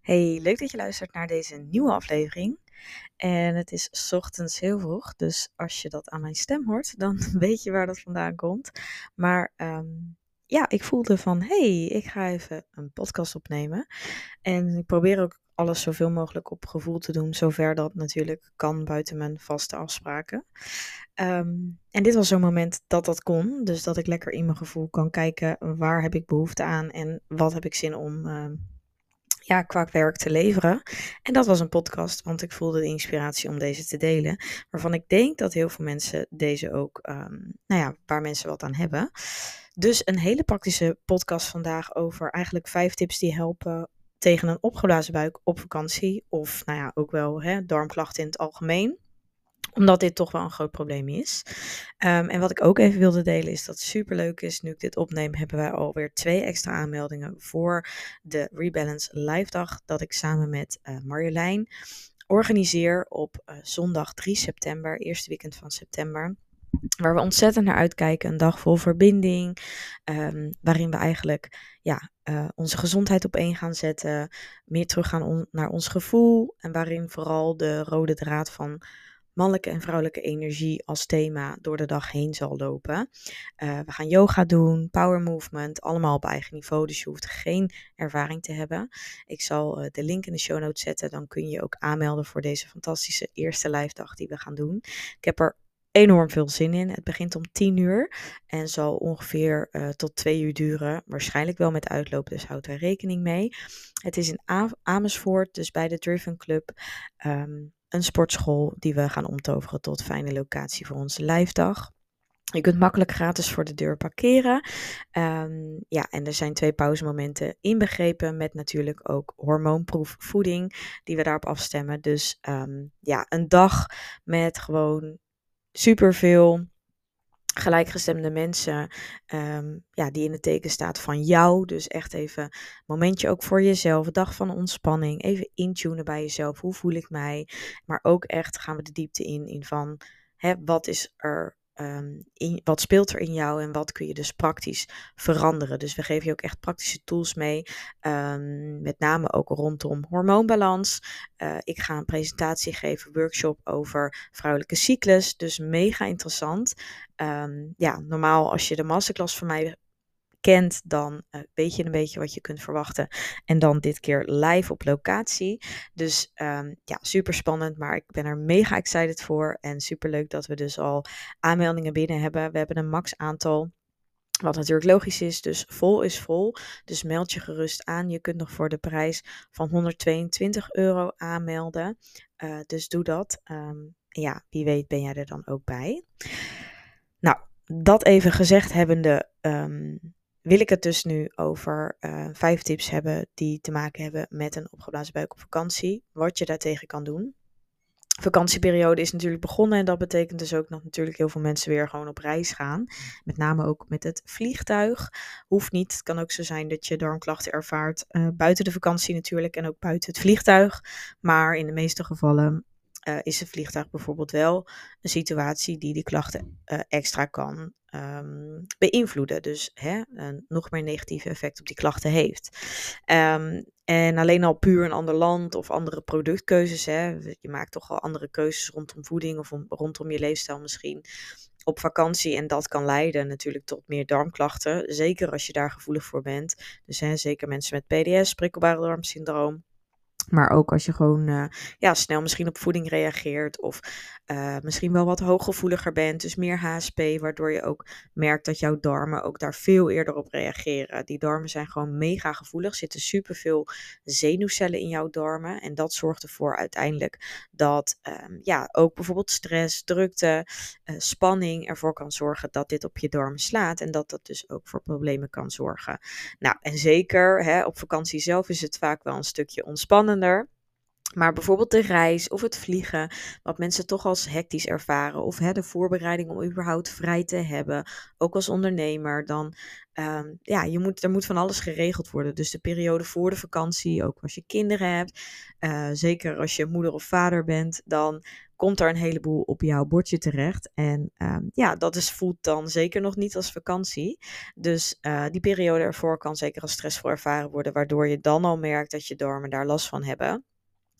Hey, leuk dat je luistert naar deze nieuwe aflevering. En het is ochtends heel vroeg, dus als je dat aan mijn stem hoort, dan weet je waar dat vandaan komt. Maar ehm, ja, ik voelde van, hey, ik ga even een podcast opnemen. En ik probeer ook alles zoveel mogelijk op gevoel te doen, zover dat natuurlijk kan buiten mijn vaste afspraken. Ehm, en dit was zo'n moment dat dat kon, dus dat ik lekker in mijn gevoel kan kijken waar heb ik behoefte aan en wat heb ik zin om ehm, ja, qua werk te leveren. En dat was een podcast, want ik voelde de inspiratie om deze te delen. Waarvan ik denk dat heel veel mensen deze ook, ehm, nou ja, waar mensen wat aan hebben. Dus een hele praktische podcast vandaag over eigenlijk vijf tips die helpen tegen een opgeblazen buik op vakantie. Of nou ja, ook wel hè, darmklachten in het algemeen omdat dit toch wel een groot probleem is. Ehm, en wat ik ook even wilde delen is dat het superleuk is. Nu ik dit opneem, hebben wij alweer twee extra aanmeldingen voor de Rebalance Live Dag. Dat ik samen met uh, Marjolein organiseer op uh, zondag 3 september, eerste weekend van september. Waar we ontzettend naar uitkijken. Een dag vol verbinding. Um, waarin we eigenlijk ja, uh, onze gezondheid op één gaan zetten. Meer terug gaan naar ons gevoel. En waarin vooral de rode draad van mannelijke en vrouwelijke energie als thema door de dag heen zal lopen. Uh, we gaan yoga doen, power movement, allemaal op eigen niveau. Dus je hoeft geen ervaring te hebben. Ik zal uh, de link in de show notes zetten. Dan kun je je ook aanmelden voor deze fantastische eerste live dag die we gaan doen. Ik heb er enorm veel zin in. Het begint om 10 uur en zal ongeveer uh, tot 2 uur duren. Waarschijnlijk wel met uitloop, dus houd daar rekening mee. Het is in Amersfoort, dus bij de Driven Club. Um, een sportschool die we gaan omtoveren tot fijne locatie voor onze lijfdag. Je kunt makkelijk gratis voor de deur parkeren. Um, ja, en er zijn twee pauzemomenten inbegrepen met natuurlijk ook hormoonproef voeding die we daarop afstemmen. Dus um, ja, een dag met gewoon superveel gelijkgestemde mensen um, ja, die in het teken staat van jou. Dus echt even een momentje ook voor jezelf, een dag van ontspanning, even intunen bij jezelf. Hoe voel ik mij? Maar ook echt gaan we de diepte in, in van hè, wat is er Um, in, wat speelt er in jou en wat kun je dus praktisch veranderen. Dus we geven je ook echt praktische tools mee, um, met name ook rondom hormoonbalans. Uh, ik ga een presentatie geven, workshop over vrouwelijke cyclus, dus mega interessant. Um, ja, normaal als je de masterclass van mij kent, dan uh, weet je een beetje wat je kunt verwachten. En dan dit keer live op locatie. Dus um, ja, super spannend, maar ik ben er mega excited voor. En super leuk dat we dus al aanmeldingen binnen hebben. We hebben een max aantal. Wat natuurlijk logisch is, dus vol is vol. Dus meld je gerust aan. Je kunt nog voor de prijs van 122 euro aanmelden. Uh, dus doe dat. Um, ja, wie weet ben jij er dan ook bij. Nou, dat even gezegd hebbende, um, wil ik het dus nu over uh, vijf tips hebben die te maken hebben met een opgeblazen buik op vakantie. Wat je daartegen kan doen. Vakantieperiode is natuurlijk begonnen en dat betekent dus ook dat natuurlijk heel veel mensen weer gewoon op reis gaan. Met name ook met het vliegtuig. Hoeft niet. Het kan ook zo zijn dat je darmklachten ervaart uh, buiten de vakantie natuurlijk en ook buiten het vliegtuig. Maar in de meeste gevallen uh, is het vliegtuig bijvoorbeeld wel een situatie die die klachten uh, extra kan um, beïnvloeden. Dus hè, een nog meer negatief effect op die klachten heeft. Um, en alleen al puur een ander land of andere productkeuzes. Hè, je maakt toch al andere keuzes rondom voeding of om, rondom je leefstijl misschien op vakantie. En dat kan leiden natuurlijk tot meer darmklachten. Zeker als je daar gevoelig voor bent. Dus zeker mensen met PDS, prikkelbare darmsyndroom. Maar ook als je gewoon uh, ja, snel misschien op voeding reageert of uh, misschien wel wat hooggevoeliger bent, dus meer HSP, waardoor je ook merkt dat jouw darmen ook daar veel eerder op reageren. Die darmen zijn gewoon mega gevoelig, zitten superveel zenuwcellen in jouw darmen en dat zorgt ervoor uiteindelijk dat um, ja, ook bijvoorbeeld stress, drukte, uh, spanning ervoor kan zorgen dat dit op je darmen slaat en dat dat dus ook voor problemen kan zorgen. Nou, en zeker hè, op vakantie zelf is het vaak wel een stukje Maar bijvoorbeeld de reis of het vliegen, wat mensen toch als hectisch ervaren, of hè, de voorbereiding om überhaupt vrij te hebben, ook als ondernemer, dan um, ja, je moet, er moet van alles geregeld worden. Dus de periode voor de vakantie, ook als je kinderen hebt, uh, zeker als je moeder of vader bent, dan komt er een heleboel op jouw bordje terecht. En ehm, ja, dat is, voelt dan zeker nog niet als vakantie. Dus uh, die periode ervoor kan zeker als stressvol ervaren worden, waardoor je dan al merkt dat je darmen daar last van hebben.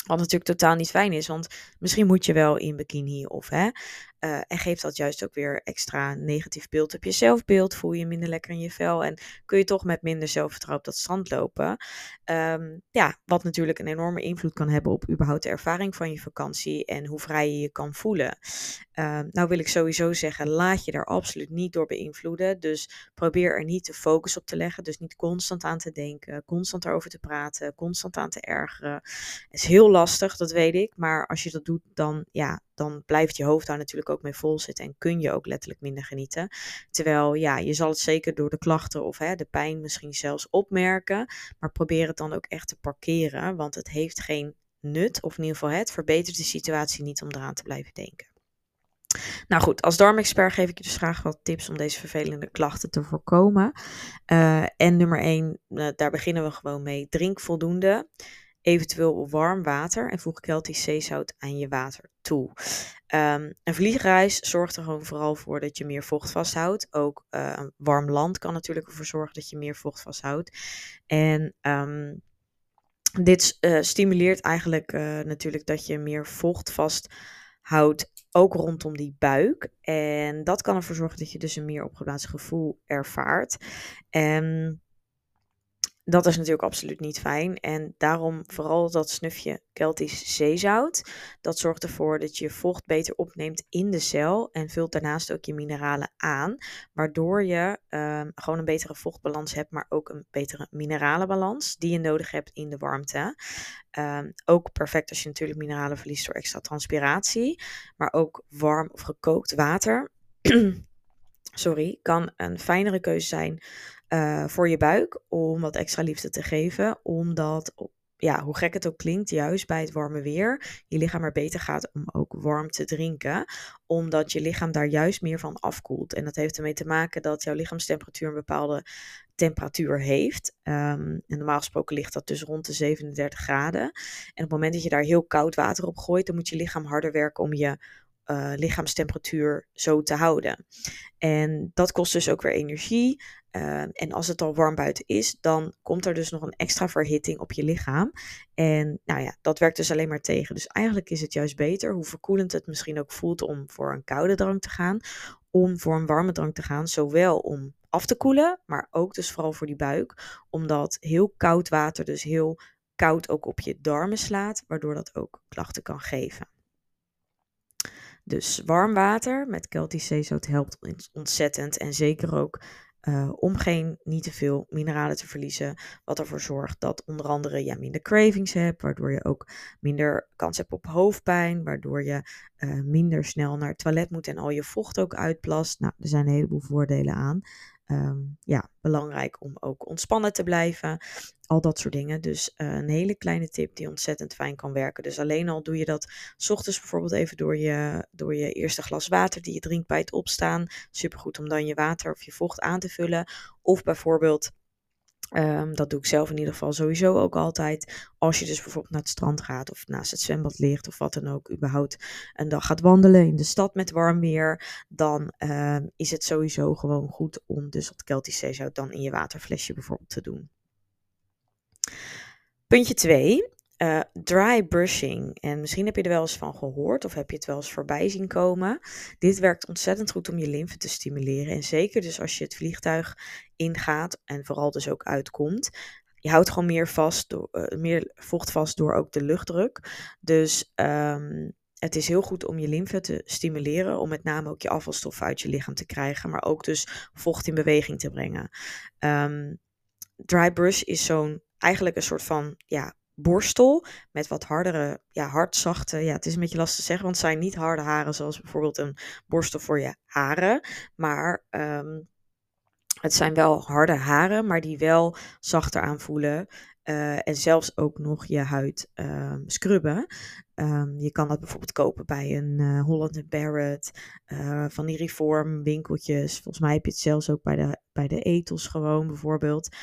Wat natuurlijk totaal niet fijn is, want misschien moet je wel in bikini of hè. Uh, en geeft dat juist ook weer extra negatief beeld op je zelfbeeld. Voel je minder lekker in je vel en kun je toch met minder zelfvertrouwen op dat strand lopen. Um, ja, wat natuurlijk een enorme invloed kan hebben op überhaupt de ervaring van je vakantie en hoe vrij je je kan voelen. Uh, nou wil ik sowieso zeggen, laat je daar absoluut niet door beïnvloeden. Dus probeer er niet de focus op te leggen. Dus niet constant aan te denken, constant erover te praten, constant aan te ergeren. Het is heel lastig, dat weet ik. Maar als je dat doet, dan, ja, dan blijft je hoofd daar natuurlijk ook mee vol zitten en kun je ook letterlijk minder genieten. Terwijl, ja, je zal het zeker door de klachten of hè, de pijn misschien zelfs opmerken. Maar probeer het dan ook echt te parkeren, want het heeft geen nut. Of in ieder geval, het verbetert de situatie niet om eraan te blijven denken. Nou goed, als darmexpert geef ik je dus graag wat tips om deze vervelende klachten te voorkomen. Uh, en nummer 1, uh, eh, daar beginnen we gewoon mee. Drink voldoende, eventueel warm water en voeg Keltisch zeezout aan je water toe. Um, een vliegreis zorgt er gewoon vooral voor dat je meer vocht vasthoudt. Ook uh, een warm land kan natuurlijk ervoor zorgen dat je meer vocht vasthoudt. En um, dit uh, stimuleert eigenlijk uh, natuurlijk dat je meer vocht vasthoudt ook rondom die buik. En dat kan ervoor zorgen dat je dus een meer opgeblazen gevoel ervaart. En dat is natuurlijk absoluut niet fijn. En daarom vooral dat snufje Keltisch zeezout. Dat zorgt ervoor dat je vocht beter opneemt in de cel. En vult daarnaast ook je mineralen aan. Waardoor je um, gewoon een betere vochtbalans hebt. Maar ook een betere mineralenbalans. Die je nodig hebt in de warmte. Um, ook perfect als je natuurlijk mineralen verliest door extra transpiratie. Maar ook warm of gekookt water. Sorry, kan een fijnere keuze zijn uh, voor je buik om wat extra liefde te geven. Omdat, ja, hoe gek het ook klinkt, juist bij het warme weer, je lichaam er beter gaat om ook warm te drinken. Omdat je lichaam daar juist meer van afkoelt. En dat heeft ermee te maken dat jouw lichaamstemperatuur een bepaalde temperatuur heeft. En normaal gesproken ligt dat dus rond de 37 graden. En op het moment dat je daar heel koud water op gooit, dan moet je lichaam harder werken om je uh, lichaamstemperatuur zo te houden. En dat kost dus ook weer energie. Uh, en als het al warm buiten is, dan komt er dus nog een extra verhitting op je lichaam. En nou ja, dat werkt dus alleen maar tegen. Dus eigenlijk is het juist beter, hoe verkoelend het misschien ook voelt om voor een koude drank te gaan, om voor een warme drank te gaan. Zowel om af te koelen, maar ook dus vooral voor die buik. Omdat heel koud water dus heel koud ook op je darmen slaat, waardoor dat ook klachten kan geven. Dus warm water met Celtic zeezout helpt ontzettend. En zeker ook uh, om geen niet te veel mineralen te verliezen. Wat ervoor zorgt dat onder andere je minder cravings hebt. Waardoor je ook minder kans hebt op hoofdpijn. Waardoor je uh, minder snel naar het toilet moet en al je vocht ook uitplast. Nou, er zijn een heleboel voordelen aan. Um, ja, belangrijk om ook ontspannen te blijven. Al dat soort dingen. Dus uh, een hele kleine tip die ontzettend fijn kan werken. Dus alleen al doe je dat s ochtends bijvoorbeeld even door je, door je eerste glas water die je drinkt bij het opstaan. Supergoed om dan je water of je vocht aan te vullen. Of bijvoorbeeld Um, dat doe ik zelf in ieder geval sowieso ook altijd. Als je dus bijvoorbeeld naar het strand gaat of naast het zwembad ligt of wat dan ook, überhaupt een dag gaat wandelen in de stad met warm weer, dan um, is het sowieso gewoon goed om dus wat Celtic zeezout dan in je waterflesje bijvoorbeeld te doen. Puntje 2. Uh, dry brushing. En misschien heb je er wel eens van gehoord of heb je het wel eens voorbij zien komen. Dit werkt ontzettend goed om je lymfe te stimuleren. En zeker dus als je het vliegtuig ingaat en vooral dus ook uitkomt. Je houdt gewoon meer, vast door, uh, meer vocht vast door ook de luchtdruk. Dus um, het is heel goed om je lymfe te stimuleren. Om met name ook je afvalstoffen uit je lichaam te krijgen. Maar ook dus vocht in beweging te brengen. Um, dry brush is zo'n eigenlijk een soort van ja, borstel met wat hardere, ja, hardzachte, ja, het is een beetje lastig te zeggen, want het zijn niet harde haren zoals bijvoorbeeld een borstel voor je haren, maar um, het zijn wel harde haren, maar die wel zachter aanvoelen. Uh, en zelfs ook nog je huid uh, scrubben. Um, je kan dat bijvoorbeeld kopen bij een uh, Holland Barrett, uh, van die winkeltjes. Volgens mij heb je het zelfs ook bij de, bij de etels gewoon bijvoorbeeld.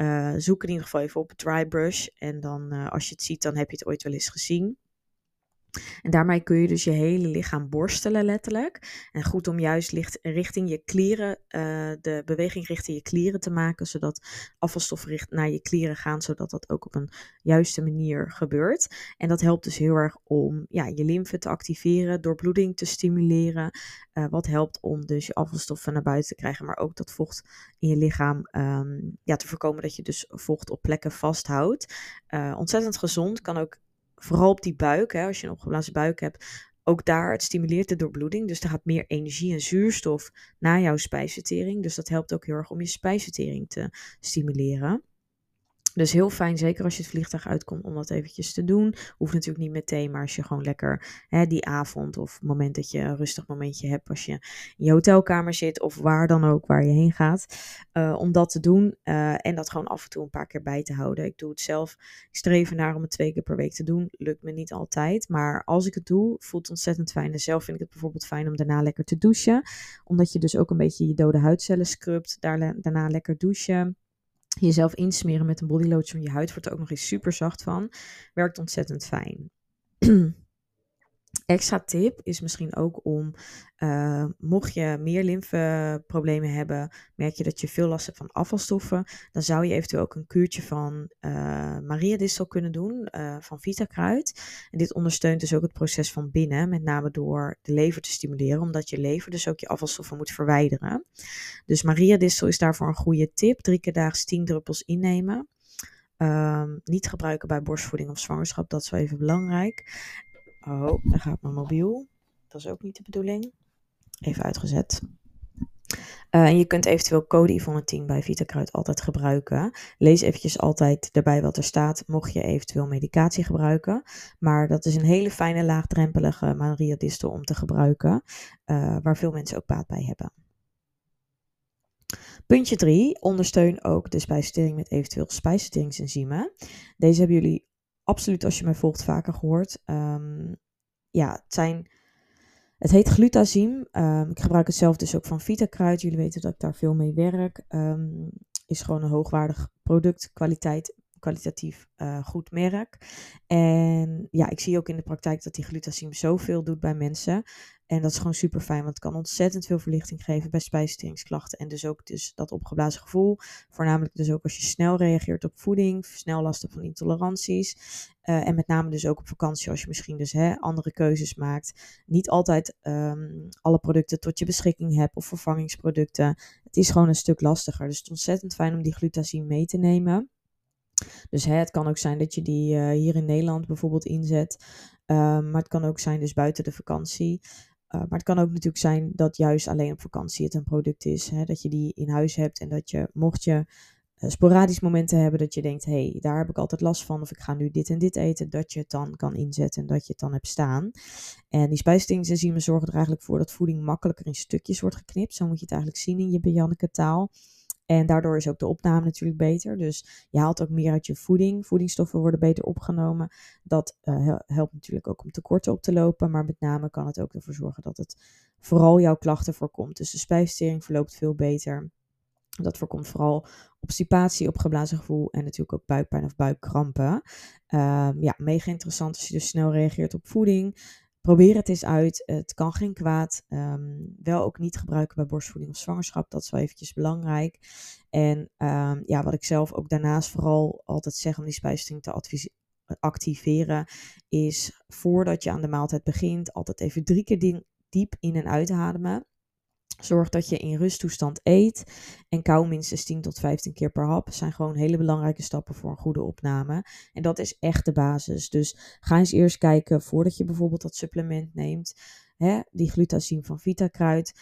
Uh, zoek in ieder geval even op dry brush. En dan uh, als je het ziet, dan heb je het ooit wel eens gezien. En daarmee kun je dus je hele lichaam borstelen letterlijk. En goed om juist licht, richting je klieren, uh, de beweging richting je klieren te maken, zodat afvalstoffen naar je klieren gaan, zodat dat ook op een juiste manier gebeurt. En dat helpt dus heel erg om ja, je lymfe te activeren, doorbloeding te stimuleren, uh, wat helpt om dus je afvalstoffen naar buiten te krijgen, maar ook dat vocht in je lichaam um, ja, te voorkomen dat je dus vocht op plekken vasthoudt. Uh, ontzettend gezond, kan ook vooral op die buik, hè, als je een opgeblazen buik hebt, ook daar, het stimuleert de doorbloeding. Dus er gaat meer energie en zuurstof naar jouw spijsvertering. Dus dat helpt ook heel erg om je spijsvertering te stimuleren. Dus heel fijn, zeker als je het vliegtuig uitkomt, om dat eventjes te doen. Hoeft natuurlijk niet meteen, maar als je gewoon lekker hè, die avond of het moment dat je een rustig momentje hebt, als je in je hotelkamer zit of waar dan ook, waar je heen gaat, uh, om dat te doen uh, en dat gewoon af en toe een paar keer bij te houden. Ik doe het zelf, ik streef naar om het twee keer per week te doen. Lukt me niet altijd, maar als ik het doe, voelt het ontzettend fijn. En zelf vind ik het bijvoorbeeld fijn om daarna lekker te douchen, omdat je dus ook een beetje je dode huidcellen scrubt, daar, daarna lekker douchen jezelf insmeren met een bodylotion. Je huid wordt er ook nog eens super zacht van. Werkt ontzettend fijn. Extra tip is misschien ook om, uh, mocht je meer lymfeproblemen hebben, merk je dat je veel last hebt van afvalstoffen, dan zou je eventueel ook een kuurtje van uh, Maria-distel kunnen doen, uh, van Vitakruid. En dit ondersteunt dus ook het proces van binnen, met name door de lever te stimuleren, omdat je lever dus ook je afvalstoffen moet verwijderen. Dus Maria-distel is daarvoor een goede tip. Drie keer daags 10 druppels innemen. Um, niet gebruiken bij borstvoeding of zwangerschap, dat is wel even belangrijk. Oh, daar gaat mijn mobiel. Dat is ook niet de bedoeling. Even uitgezet. Uh, en je kunt eventueel code Yvonne 10 bij Vitakruid altijd gebruiken. Lees eventjes altijd erbij wat er staat, mocht je eventueel medicatie gebruiken. Maar dat is een hele fijne, laagdrempelige Maria Distel om te gebruiken, uh, waar veel mensen ook baat bij hebben. Puntje 3. Ondersteun ook de spijsvertering met eventueel spijsverteringsenzymen. Deze hebben jullie absoluut als je mij volgt vaker gehoord. Um, ja, het zijn... Het heet glutazim. Um, ik gebruik het zelf dus ook van Vitakruid. Jullie weten dat ik daar veel mee werk. Um, is gewoon een hoogwaardig product, kwaliteit, kwalitatief uh, goed merk. En ja, ik zie ook in de praktijk dat die glutazim zoveel doet bij mensen. En dat is gewoon super fijn, want het kan ontzettend veel verlichting geven bij spijsverteringsklachten. En dus ook dus dat opgeblazen gevoel. Voornamelijk dus ook als je snel reageert op voeding, snel last hebt van intoleranties. Uh, en met name dus ook op vakantie, als je misschien dus hè, andere keuzes maakt. Niet altijd um, alle producten tot je beschikking hebt of vervangingsproducten. Het is gewoon een stuk lastiger. Dus het is ontzettend fijn om die glutazine mee te nemen. Dus hè, het kan ook zijn dat je die uh, hier in Nederland bijvoorbeeld inzet. Uh, maar het kan ook zijn dus buiten de vakantie. Uh, maar het kan ook natuurlijk zijn dat juist alleen op vakantie het een product is. Hè, dat je die in huis hebt en dat je, mocht je uh, sporadisch momenten hebben dat je denkt, hé, hey, daar heb ik altijd last van. Of ik ga nu dit en dit eten, dat je het dan kan inzetten en dat je het dan hebt staan. En die spijsverteringsenzymen zorgen er eigenlijk voor dat voeding makkelijker in stukjes wordt geknipt. Zo moet je het eigenlijk zien in je Bianneke taal. En daardoor is ook de opname natuurlijk beter. Dus je haalt ook meer uit je voeding. Voedingsstoffen worden beter opgenomen. Dat uh, helpt natuurlijk ook om tekorten op te lopen. Maar met name kan het ook ervoor zorgen dat het vooral jouw klachten voorkomt. Dus de spijsvertering verloopt veel beter. Dat voorkomt vooral obstipatie, opgeblazen gevoel en natuurlijk ook buikpijn of buikkrampen. Um, ja, mega interessant als je dus snel reageert op voeding. Probeer het eens uit. Het kan geen kwaad. Um, wel ook niet gebruiken bij borstvoeding of zwangerschap. Dat is wel eventjes belangrijk. En um, ja, wat ik zelf ook daarnaast vooral altijd zeg om die spijsvertering te activeren, is voordat je aan de maaltijd begint, altijd even drie keer diep in en uitademen. Zorg dat je in rusttoestand eet en kou minstens 10 tot 15 keer per hap. Dat zijn gewoon hele belangrijke stappen voor een goede opname. En dat is echt de basis. Dus ga eens eerst kijken voordat je bijvoorbeeld dat supplement neemt. Hè, die glutazine van Vitakruid.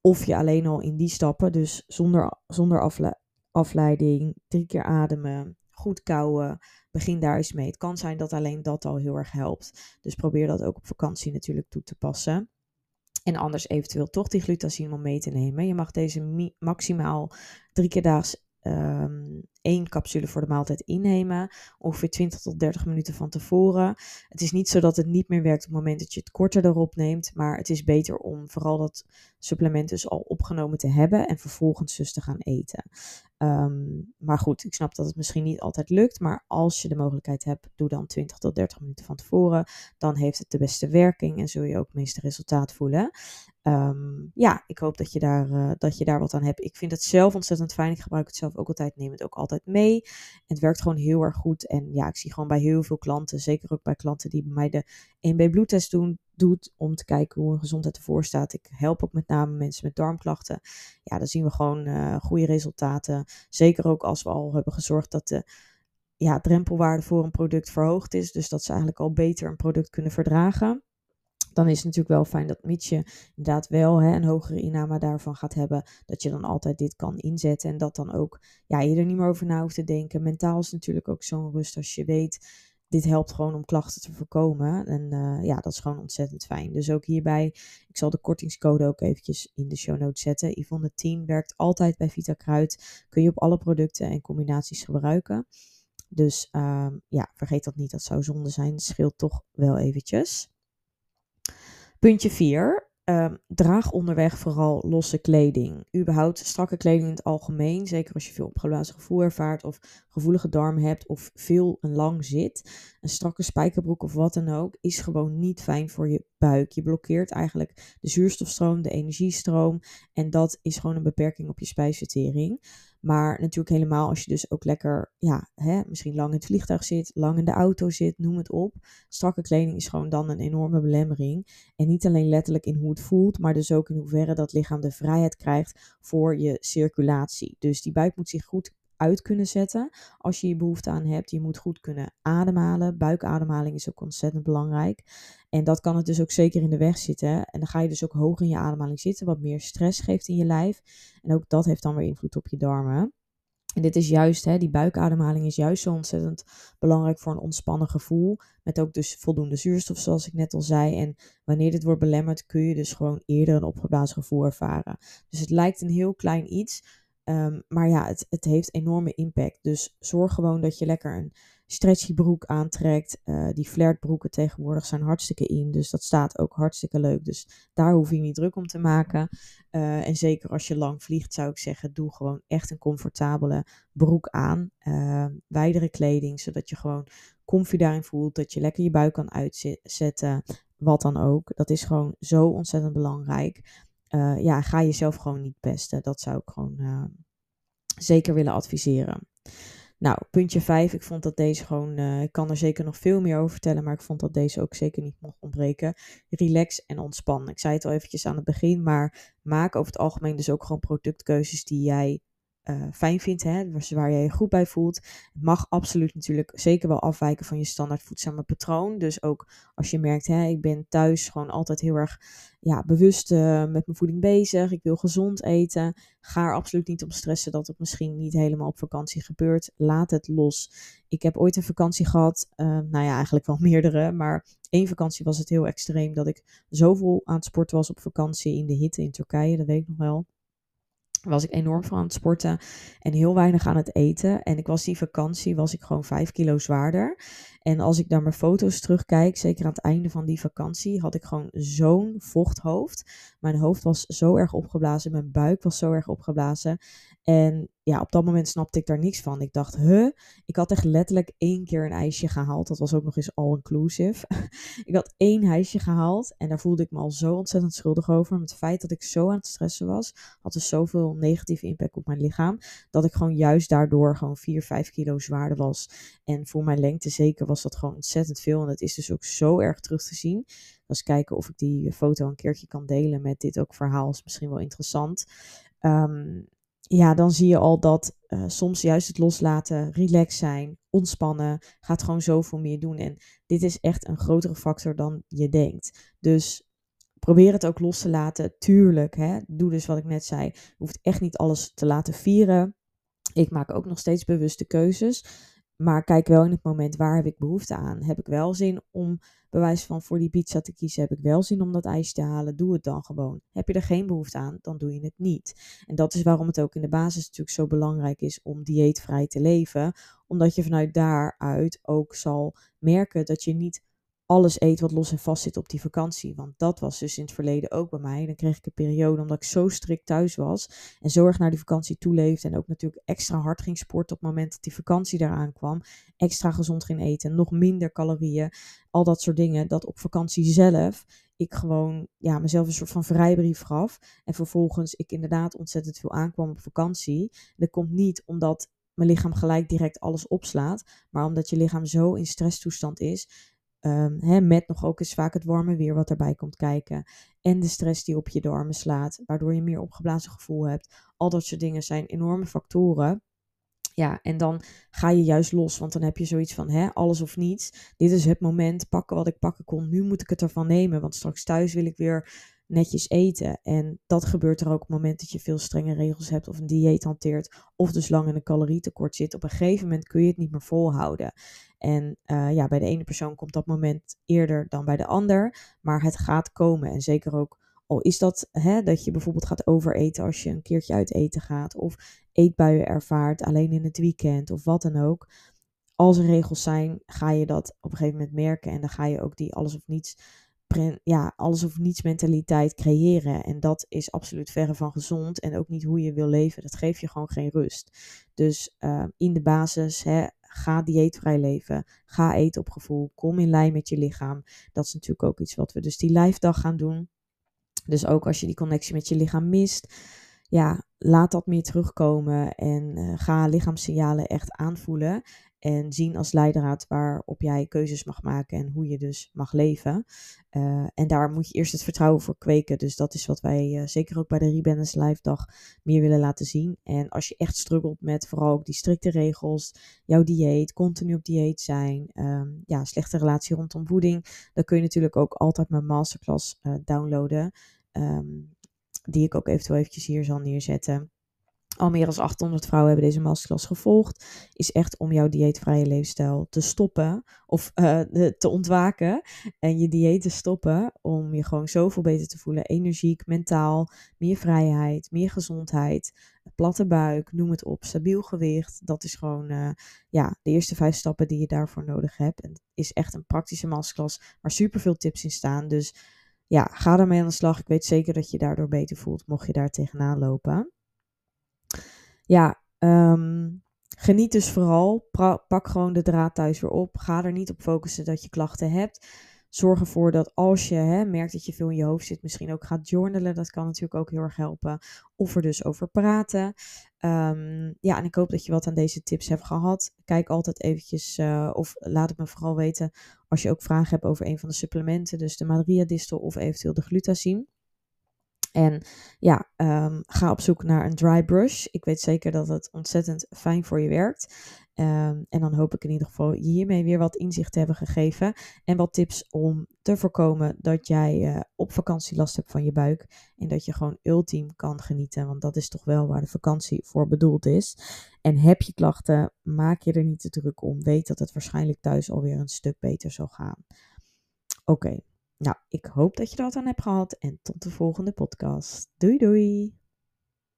Of je alleen al in die stappen, dus zonder, zonder afleiding, drie keer ademen, goed kouwen. Begin daar eens mee. Het kan zijn dat alleen dat al heel erg helpt. Dus probeer dat ook op vakantie natuurlijk toe te passen. En anders eventueel toch die glutazine mee te nemen. Je mag deze maximaal drie keer daags um, één capsule voor de maaltijd innemen. Ongeveer 20 tot 30 minuten van tevoren. Het is niet zo dat het niet meer werkt op het moment dat je het korter erop neemt. Maar het is beter om vooral dat supplement dus al opgenomen te hebben. En vervolgens dus te gaan eten. Ehm, maar goed, ik snap dat het misschien niet altijd lukt. Maar als je de mogelijkheid hebt, doe dan 20 tot 30 minuten van tevoren. Dan heeft het de beste werking en zul je ook het meeste resultaat voelen. Ehm, ja, ik hoop dat je, daar, uh, dat je daar wat aan hebt. Ik vind het zelf ontzettend fijn. Ik gebruik het zelf ook altijd. Neem het ook altijd mee. Het werkt gewoon heel erg goed. En ja, ik zie gewoon bij heel veel klanten, zeker ook bij klanten die bij mij de 1B bloedtest doen, doet om te kijken hoe hun gezondheid ervoor staat. Ik help ook met name mensen met darmklachten. Ja, dan zien we gewoon uh, goede resultaten. Zeker ook als we al hebben gezorgd dat de ja, drempelwaarde voor een product verhoogd is. Dus dat ze eigenlijk al beter een product kunnen verdragen dan is het natuurlijk wel fijn dat mits je inderdaad wel hè, een hogere inname daarvan gaat hebben, dat je dan altijd dit kan inzetten en dat dan ook ja, je er niet meer over na hoeft te denken. Mentaal is natuurlijk ook zo'n rust als je weet, dit helpt gewoon om klachten te voorkomen. En uh, ja, dat is gewoon ontzettend fijn. Dus ook hierbij, ik zal de kortingscode ook eventjes in de show notes zetten. Yvonne 10 werkt altijd bij Vita Kruid. Kun je op alle producten en combinaties gebruiken. Dus uh, ja, vergeet dat niet. Dat zou zonde zijn. Het scheelt toch wel eventjes. Puntje 4. Ehm, draag onderweg vooral losse kleding. Überhaupt strakke kleding in het algemeen. Zeker als je veel opgeblazen gevoel ervaart of gevoelige darm hebt of veel en lang zit. Een strakke spijkerbroek of wat dan ook is gewoon niet fijn voor je buik. Je blokkeert eigenlijk de zuurstofstroom, de energiestroom. En dat is gewoon een beperking op je spijsvertering. Maar natuurlijk helemaal als je dus ook lekker, ja, hè, misschien lang in het vliegtuig zit, lang in de auto zit, noem het op. Strakke kleding is gewoon dan een enorme belemmering. En niet alleen letterlijk in hoe het voelt, maar dus ook in hoeverre dat lichaam de vrijheid krijgt voor je circulatie. Dus die buik moet zich goed uit kunnen zetten als je je behoefte aan hebt. Je moet goed kunnen ademhalen. Buikademhaling is ook ontzettend belangrijk. En dat kan het dus ook zeker in de weg zitten. En dan ga je dus ook hoger in je ademhaling zitten, wat meer stress geeft in je lijf. En ook dat heeft dan weer invloed op je darmen. En dit is juist, hè, die buikademhaling is juist zo ontzettend belangrijk voor een ontspannen gevoel. Met ook dus voldoende zuurstof, zoals ik net al zei. En wanneer dit wordt belemmerd, kun je dus gewoon eerder een opgeblazen gevoel ervaren. Dus het lijkt een heel klein iets. Um, maar ja, het, het heeft enorme impact. Dus zorg gewoon dat je lekker een stretchy broek aantrekt. Uh, die flirtbroeken tegenwoordig zijn hartstikke in. Dus dat staat ook hartstikke leuk. Dus daar hoef je niet druk om te maken. Uh, en zeker als je lang vliegt, zou ik zeggen, doe gewoon echt een comfortabele broek aan. Uh, wijdere kleding, zodat je gewoon comfy daarin voelt. Dat je lekker je buik kan uitzetten. Wat dan ook. Dat is gewoon zo ontzettend belangrijk. Uh, ja, ga jezelf gewoon niet pesten. Dat zou ik gewoon uh, zeker willen adviseren. Nou, puntje 5. Ik vond dat deze gewoon. Uh, ik kan er zeker nog veel meer over vertellen. Maar ik vond dat deze ook zeker niet mocht ontbreken. Relax en ontspan. Ik zei het al eventjes aan het begin. Maar maak over het algemeen dus ook gewoon productkeuzes die jij uh, fijn vindt, hè, waar je je goed bij voelt. Het mag absoluut natuurlijk zeker wel afwijken van je standaard voedzame patroon. Dus ook als je merkt, hè, ik ben thuis gewoon altijd heel erg ja, bewust uh, met mijn voeding bezig. Ik wil gezond eten. Ga er absoluut niet op stressen dat het misschien niet helemaal op vakantie gebeurt. Laat het los. Ik heb ooit een vakantie gehad, uh, nou ja, eigenlijk wel meerdere. Maar één vakantie was het heel extreem dat ik zoveel aan het sporten was op vakantie in de hitte in Turkije. Dat weet ik nog wel was ik enorm van aan het sporten en heel weinig aan het eten. En ik was die vakantie, was ik gewoon vijf kilo zwaarder. En als ik naar mijn foto's terugkijk, zeker aan het einde van die vakantie, had ik gewoon zo'n vochthoofd. Mijn hoofd was zo erg opgeblazen, mijn buik was zo erg opgeblazen. En ja, op dat moment snapte ik daar niks van. Ik dacht, huh? Ik had echt letterlijk één keer een ijsje gehaald. Dat was ook nog eens all-inclusive. ik had één ijsje gehaald en daar voelde ik me al zo ontzettend schuldig over. Met het feit dat ik zo aan het stressen was, had dus zoveel negatieve impact op mijn lichaam. Dat ik gewoon juist daardoor gewoon 4, 5 kilo zwaarder was. En voor mijn lengte zeker was dat gewoon ontzettend veel. En dat is dus ook zo erg terug te zien. Dus kijken of ik die foto een keertje kan delen met dit ook verhaal. Is misschien wel interessant. Um, ja, dan zie je al dat uh, soms juist het loslaten, relax zijn, ontspannen, gaat gewoon zoveel meer doen. En dit is echt een grotere factor dan je denkt. Dus probeer het ook los te laten. Tuurlijk, hè, doe dus wat ik net zei. Hoeft echt niet alles te laten vieren. Ik maak ook nog steeds bewuste keuzes. Maar kijk wel in het moment waar heb ik behoefte aan. Heb ik wel zin om bewijs van voor die pizza te kiezen? Heb ik wel zin om dat ijs te halen? Doe het dan gewoon. Heb je er geen behoefte aan, dan doe je het niet. En dat is waarom het ook in de basis natuurlijk zo belangrijk is om dieetvrij te leven. Omdat je vanuit daaruit ook zal merken dat je niet alles eet wat los en vast zit op die vakantie. Want dat was dus in het verleden ook bij mij. Dan kreeg ik een periode omdat ik zo strikt thuis was. En zo erg naar die vakantie toeleefde. En ook natuurlijk extra hard ging sporten op het moment dat die vakantie eraan kwam. Extra gezond ging eten. Nog minder calorieën. Al dat soort dingen. Dat op vakantie zelf ik gewoon ja, mezelf een soort van vrijbrief gaf. En vervolgens ik inderdaad ontzettend veel aankwam op vakantie. Dat komt niet omdat mijn lichaam gelijk direct alles opslaat. Maar omdat je lichaam zo in stresstoestand is Hè, met nog ook eens vaak het warme weer wat erbij komt kijken. En de stress die op je darmen slaat, waardoor je meer opgeblazen gevoel hebt. Al dat soort dingen zijn enorme factoren. Ja, en dan ga je juist los, want dan heb je zoiets van hè, alles of niets. Dit is het moment, pakken wat ik pakken kon. Nu moet ik het ervan nemen, want straks thuis wil ik weer netjes eten. En dat gebeurt er ook op het moment dat je veel strenge regels hebt of een dieet hanteert. Of dus lang in een calorietekort zit. Op een gegeven moment kun je het niet meer volhouden. En uh, ja, bij de ene persoon komt dat moment eerder dan bij de ander. Maar het gaat komen. En zeker ook al is dat hè, dat je bijvoorbeeld gaat overeten als je een keertje uit eten gaat. Of eetbuien ervaart alleen in het weekend of wat dan ook. Als er regels zijn, ga je dat op een gegeven moment merken. En dan ga je ook die alles of niets ja, alles of niets mentaliteit creëren. En dat is absoluut verre van gezond. En ook niet hoe je wil leven. Dat geeft je gewoon geen rust. Dus uh, in de basis, hè, ga dieetvrij leven. Ga eten op gevoel. Kom in lijn met je lichaam. Dat is natuurlijk ook iets wat we dus die lijfdag gaan doen. Dus ook als je die connectie met je lichaam mist. Ja, laat dat meer terugkomen en uh, ga lichaamssignalen echt aanvoelen. En zien als leidraad waarop jij keuzes mag maken en hoe je dus mag leven. Uh, en daar moet je eerst het vertrouwen voor kweken. Dus dat is wat wij uh, zeker ook bij de Rebalance Live Dag meer willen laten zien. En als je echt struggelt met vooral ook die strikte regels, jouw dieet, continu op dieet zijn, um, ja, slechte relatie rondom voeding, dan kun je natuurlijk ook altijd mijn masterclass uh, downloaden. Um, die ik ook eventueel eventjes hier zal neerzetten. Al meer dan 800 vrouwen hebben deze masterclass gevolgd. Is echt om jouw dieetvrije leefstijl te stoppen. Of uh, te ontwaken. En je dieet te stoppen. Om je gewoon zoveel beter te voelen. Energiek, mentaal. Meer vrijheid, meer gezondheid. Platte buik, noem het op. Stabiel gewicht. Dat is gewoon uh, ja, de eerste vijf stappen die je daarvoor nodig hebt. En het is echt een praktische masterclass. Waar super veel tips in staan. Dus ja, ga ermee aan de slag. Ik weet zeker dat je daardoor beter voelt. Mocht je daar tegenaan lopen ja, um, geniet dus vooral. pak gewoon de draad thuis weer op. Ga er niet op focussen dat je klachten hebt. Zorg ervoor dat als je hè, merkt dat je veel in je hoofd zit, misschien ook gaat journalen. Dat kan natuurlijk ook heel erg helpen. Of er dus over praten. Um, ja, en ik hoop dat je wat aan deze tips hebt gehad. Kijk altijd eventjes, uh, of laat het me vooral weten als je ook vragen hebt over een van de supplementen. Dus de Madria Distel of eventueel de glutazine. En ja, um, ga op zoek naar een dry brush. Ik weet zeker dat het ontzettend fijn voor je werkt. Um, en dan hoop ik in ieder geval hiermee weer wat inzicht te hebben gegeven. En wat tips om te voorkomen dat jij uh, op vakantie last hebt van je buik. En dat je gewoon ultiem kan genieten. Want dat is toch wel waar de vakantie voor bedoeld is. En heb je klachten, maak je er niet te druk om. Weet dat het waarschijnlijk thuis alweer een stuk beter zal gaan. Oké. Nou, ik hoop dat je wat aan hebt gehad en tot de volgende podcast. Doei doei!